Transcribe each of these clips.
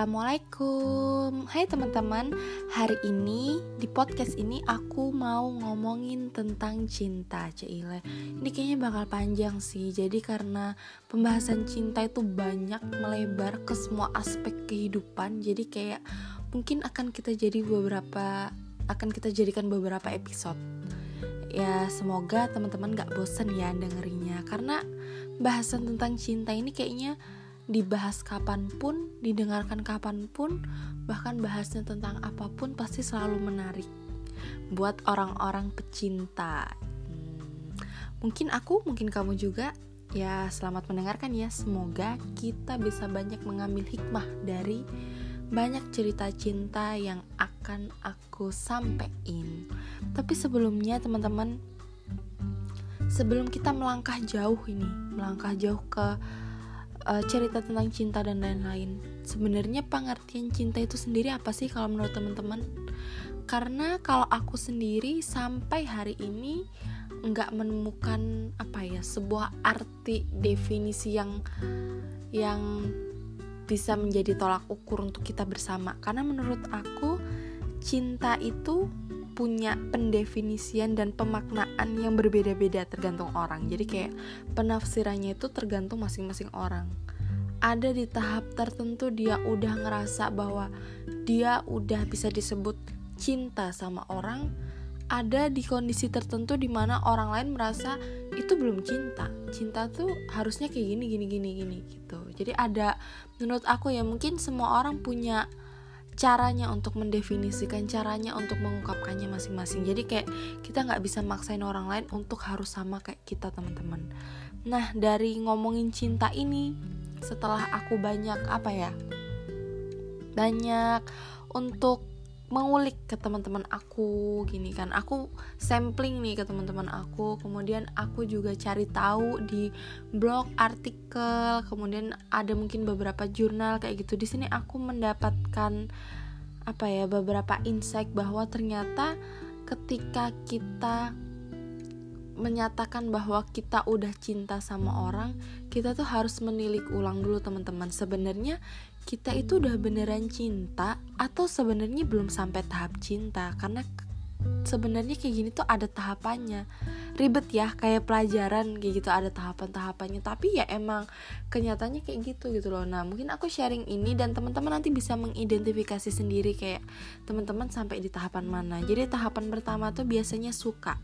Assalamualaikum. Hai teman-teman Hari ini di podcast ini aku mau ngomongin tentang cinta Cile Ini kayaknya bakal panjang sih Jadi karena pembahasan cinta itu banyak melebar ke semua aspek kehidupan Jadi kayak mungkin akan kita jadi beberapa Akan kita jadikan beberapa episode. Ya semoga teman-teman gak bosen ya dengerinnya Karena bahasan tentang cinta ini kayaknya dibahas kapan pun, didengarkan kapan pun, bahkan bahasnya tentang apa pun pasti selalu menarik buat orang-orang pecinta. Hmm, mungkin aku, mungkin kamu juga. Ya, selamat mendengarkan ya. Semoga kita bisa banyak mengambil hikmah dari banyak cerita cinta yang akan aku sampaikan. Tapi sebelumnya, teman-teman, sebelum kita melangkah jauh ini, melangkah jauh ke uh, cerita tentang cinta dan lain-lain. Sebenarnya pengertian cinta itu sendiri apa sih kalau menurut teman-teman? Karena kalau aku sendiri sampai hari ini nggak menemukan apa ya sebuah arti definisi yang yang bisa menjadi tolak ukur untuk kita bersama. Karena menurut aku cinta itu punya pendefinisian dan pemaknaan yang berbeda-beda tergantung orang. Jadi kayak penafsirannya itu tergantung masing-masing orang. Ada di tahap tertentu dia udah ngerasa bahwa dia udah bisa disebut cinta sama orang, ada di kondisi tertentu di mana orang lain merasa itu belum cinta. Cinta tuh harusnya kayak gini gini gini gini gitu. Jadi ada menurut aku ya mungkin semua orang punya caranya untuk mendefinisikan caranya untuk mengungkapkannya masing-masing. Jadi kayak kita nggak bisa maksain orang lain untuk harus sama kayak kita teman-teman. Nah dari ngomongin cinta ini setelah aku banyak apa ya banyak untuk mengulik ke teman-teman aku gini kan aku sampling nih ke teman-teman aku kemudian aku juga cari tahu di blog artikel kemudian ada mungkin beberapa jurnal kayak gitu di sini aku mendapatkan apa ya beberapa insight bahwa ternyata ketika kita menyatakan bahwa kita udah cinta sama orang, kita tuh harus menilik ulang dulu teman-teman. Sebenarnya kita itu udah beneran cinta atau sebenarnya belum sampai tahap cinta? Karena sebenarnya kayak gini tuh ada tahapannya. Ribet ya kayak pelajaran kayak gitu ada tahapan-tahapannya. Tapi ya emang kenyataannya kayak gitu gitu loh. Nah mungkin aku sharing ini dan teman-teman nanti bisa mengidentifikasi sendiri kayak teman-teman sampai di tahapan mana. Jadi tahapan pertama tuh biasanya suka.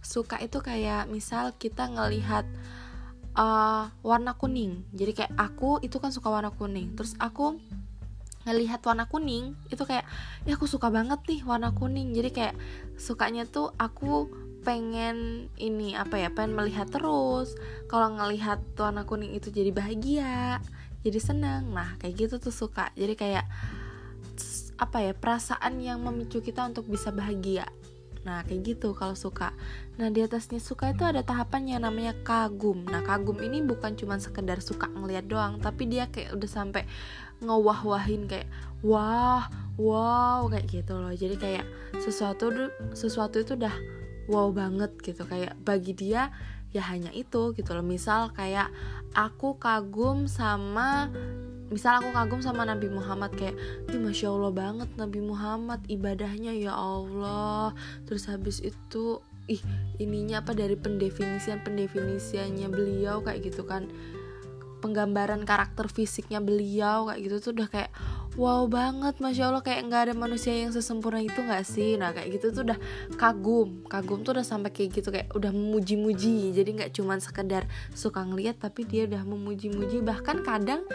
Suka itu kayak misal kita ngelihat uh, warna kuning. Jadi kayak aku itu kan suka warna kuning. Terus aku ngelihat warna kuning itu kayak ya aku suka banget nih warna kuning. Jadi kayak sukanya tuh aku pengen ini apa ya pengen melihat terus. Kalau ngelihat warna kuning itu jadi bahagia jadi senang nah kayak gitu tuh suka. Jadi kayak apa ya perasaan yang memicu kita untuk bisa bahagia Nah kayak gitu kalau suka. Nah di atasnya suka itu ada tahapan yang namanya kagum. Nah kagum ini bukan cuma sekedar suka ngeliat doang Tapi dia kayak udah sampai ngewah-wahin kayak Wah, wow kayak gitu loh. Jadi kayak sesuatu sesuatu itu udah wow banget gitu. Kayak bagi dia ya hanya itu gitu loh. Misal kayak aku kagum sama misal aku kagum sama Nabi Muhammad kayak Ih, masya Allah banget Nabi Muhammad ibadahnya ya Allah. Terus habis itu ih ininya apa dari pendefinisian pendefinisiannya beliau kayak gitu kan. Penggambaran karakter fisiknya beliau kayak gitu tuh udah kayak wow banget masya allah. Kayak nggak ada manusia yang sesempurna itu nggak sih? Nah kayak gitu tuh udah kagum. Kagum tuh udah sampai kayak gitu kayak udah memuji-muji. Jadi nggak cuman sekedar suka ngeliat tapi dia udah memuji-muji. Bahkan kadang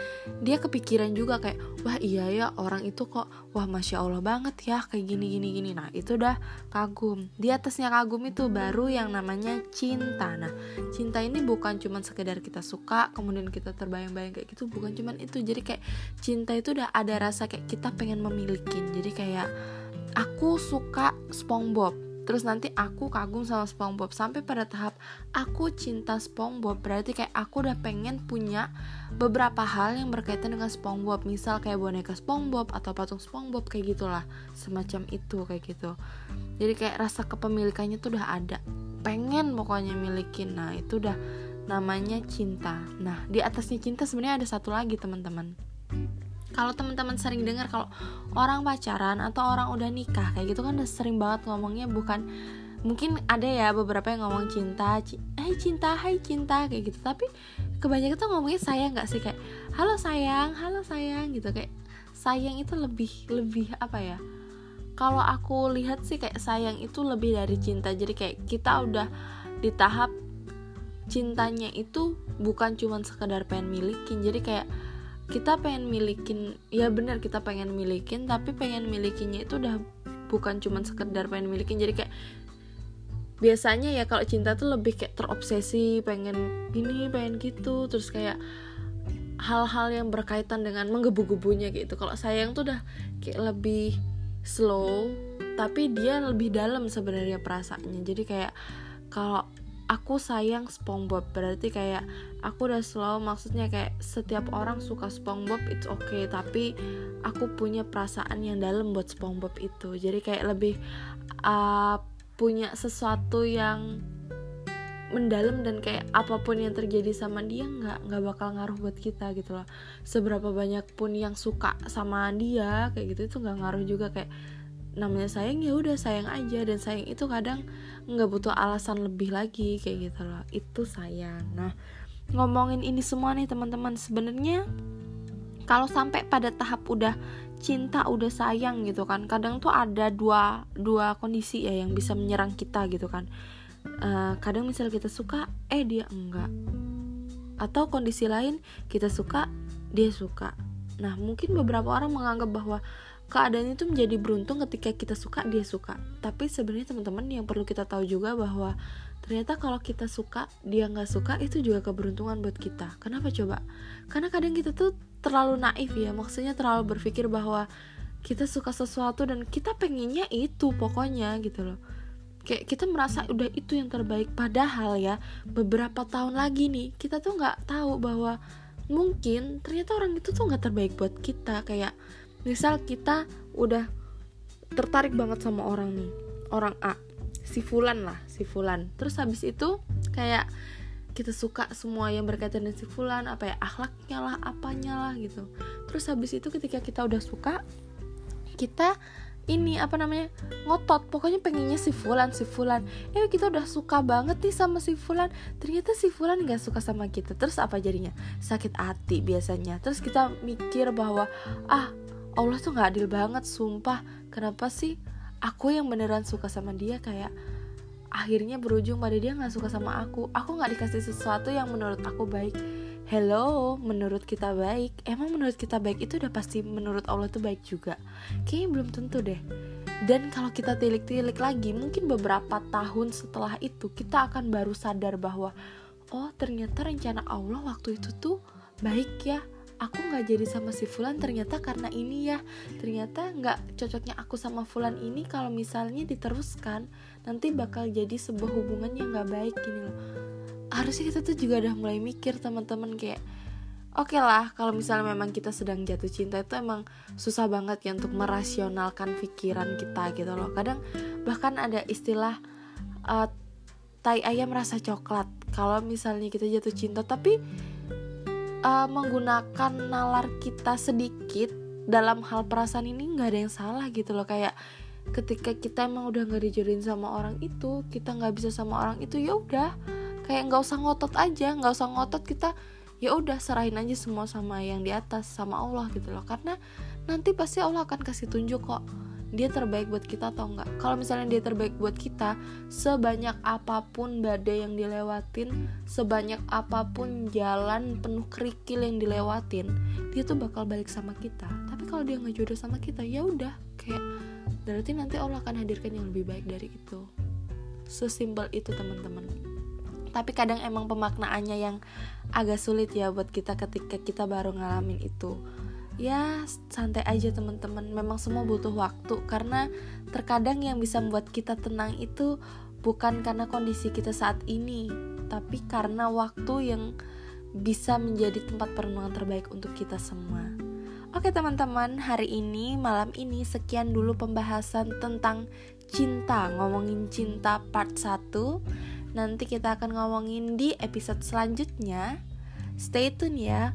dia kepikiran juga kayak wah iya ya orang itu kok wah masya allah banget ya kayak gini gini gini. Nah itu udah kagum. Di atasnya kagum itu baru yang namanya cinta. Nah cinta ini bukan cuman sekedar kita suka kemudian kita terbayang-bayang kayak gitu bukan cuman itu. Jadi kayak cinta itu udah ada rasa kayak kita pengen memiliki jadi kayak aku suka SpongeBob terus nanti aku kagum sama SpongeBob. Sampai pada tahap aku cinta SpongeBob berarti kayak aku udah pengen punya beberapa hal yang berkaitan dengan SpongeBob. Misal kayak boneka SpongeBob atau patung SpongeBob kayak gitulah. Semacam itu kayak gitu. Jadi kayak rasa kepemilikannya tuh udah ada. Pengen pokoknya milikin. Nah itu udah namanya cinta. Nah di atasnya cinta sebenarnya ada satu lagi teman-teman kalau teman-teman sering dengar kalau orang pacaran atau orang udah nikah kayak gitu kan udah sering banget ngomongnya bukan mungkin ada ya beberapa yang ngomong cinta hai cinta hai cinta kayak gitu. Tapi kebanyakan tuh ngomongnya sayang nggak sih? Kayak halo sayang halo sayang gitu. Kayak sayang itu lebih lebih apa ya? Kalau aku lihat sih kayak sayang itu lebih dari cinta. Jadi kayak kita udah di tahap cintanya itu bukan cuma sekedar pengen milikin. Jadi kayak kita pengen milikin ya benar kita pengen milikin tapi pengen milikinya itu udah bukan cuman sekedar pengen milikin. Jadi kayak biasanya ya kalau cinta tuh lebih kayak terobsesi pengen gini pengen gitu. Terus kayak hal-hal yang berkaitan dengan menggebu-gebunya gitu. Kalau sayang tuh udah kayak lebih slow tapi dia lebih dalam sebenarnya perasaannya. Jadi kayak kalau aku sayang SpongeBob. Berarti kayak aku udah selalu maksudnya kayak setiap orang suka SpongeBob it's okay. Tapi aku punya perasaan yang dalam buat SpongeBob itu. Jadi kayak lebih uh, punya sesuatu yang mendalam dan kayak apa pun yang terjadi sama dia nggak nggak bakal ngaruh buat kita gitu loh. Seberapa banyak pun yang suka sama dia kayak gitu itu nggak ngaruh juga. Kayak namanya sayang ya udah sayang aja. Dan sayang itu kadang nggak butuh alasan lebih lagi kayak gitu loh. Itu sayang. Nah ngomongin ini semua nih teman-teman sebenarnya kalau sampai pada tahap udah cinta udah sayang gitu kan kadang tuh ada dua dua kondisi ya yang bisa menyerang kita gitu kan. Uh, kadang misal kita suka eh dia enggak. Atau kondisi lain kita suka dia suka. Nah mungkin beberapa orang menganggap bahwa keadaan itu menjadi beruntung ketika kita suka dia suka. Tapi sebenarnya teman-teman yang perlu kita tahu juga bahwa ternyata kalau kita suka dia nggak suka itu juga keberuntungan buat kita. Kenapa coba? Karena kadang kita tuh terlalu naif ya. Maksudnya terlalu berpikir bahwa kita suka sesuatu dan kita pengennya itu pokoknya gitu loh. Kayak kita merasa udah itu yang terbaik. Padahal ya beberapa tahun lagi nih kita tuh nggak tahu bahwa mungkin ternyata orang itu tuh nggak terbaik buat kita. Kayak misal kita udah tertarik banget sama orang nih orang A si Fulan lah si Fulan. Terus habis itu kayak kita suka semua yang berkaitan dengan si Fulan apa ya akhlaknya lah apanya lah gitu. Terus habis itu ketika kita udah suka kita ini apa namanya ngotot. Pokoknya pengennya si Fulan si Fulan. Eh kita udah suka banget nih sama si Fulan. Ternyata si Fulan nggak suka sama kita. Terus apa jadinya? Sakit hati biasanya. Terus kita mikir bahwa ah Allah tuh gak adil banget sumpah. Kenapa sih aku yang beneran suka sama dia? Kayak akhirnya berujung pada dia gak suka sama aku. Aku gak dikasih sesuatu yang menurut aku baik. Hello menurut kita baik. Emang menurut kita baik itu udah pasti menurut Allah tuh baik juga? Kayaknya belum tentu deh. Dan kalau kita tilik-tilik lagi mungkin beberapa tahun setelah itu kita akan baru sadar bahwa oh ternyata rencana Allah waktu itu tuh baik ya aku nggak jadi sama si Fulan ternyata karena ini ya. Ternyata nggak cocoknya aku sama Fulan ini kalau misalnya diteruskan nanti bakal jadi sebuah hubungan yang nggak baik gini loh. Harusnya kita tuh juga udah mulai mikir teman-teman kayak oke okay lah kalau misalnya memang kita sedang jatuh cinta itu emang susah banget ya untuk merasionalkan pikiran kita gitu loh. Kadang bahkan ada istilah uh, tai ayam rasa coklat. Kalau misalnya kita jatuh cinta tapi uh, menggunakan nalar kita sedikit dalam hal perasaan ini nggak ada yang salah gitu loh. Kayak ketika kita emang udah nggak dijodohin sama orang itu kita nggak bisa sama orang itu ya udah. Kayak nggak usah ngotot aja nggak usah ngotot kita ya udah serahin aja semua sama yang di atas sama Allah gitu loh. Karena nanti pasti Allah akan kasih tunjuk kok dia terbaik buat kita atau enggak. Kalau misalnya dia terbaik buat kita sebanyak apa pun badai yang dilewatin sebanyak apa pun jalan penuh kerikil yang dilewatin dia tuh bakal balik sama kita. Tapi kalau dia nggak jodoh sama kita ya udah kayak berarti nanti Allah akan hadirkan yang lebih baik dari itu. Sesimpel itu teman-teman. Tapi kadang emang pemaknaannya yang agak sulit ya buat kita ketika kita baru ngalamin itu ya santai aja teman-teman. Memang semua butuh waktu karena terkadang yang bisa membuat kita tenang itu bukan karena kondisi kita saat ini tapi karena waktu yang bisa menjadi tempat perenungan terbaik untuk kita semua. Oke teman-teman, hari ini, malam ini sekian dulu pembahasan tentang cinta. Ngomongin cinta part 1 Nanti kita akan ngomongin di episode selanjutnya. Stay tune ya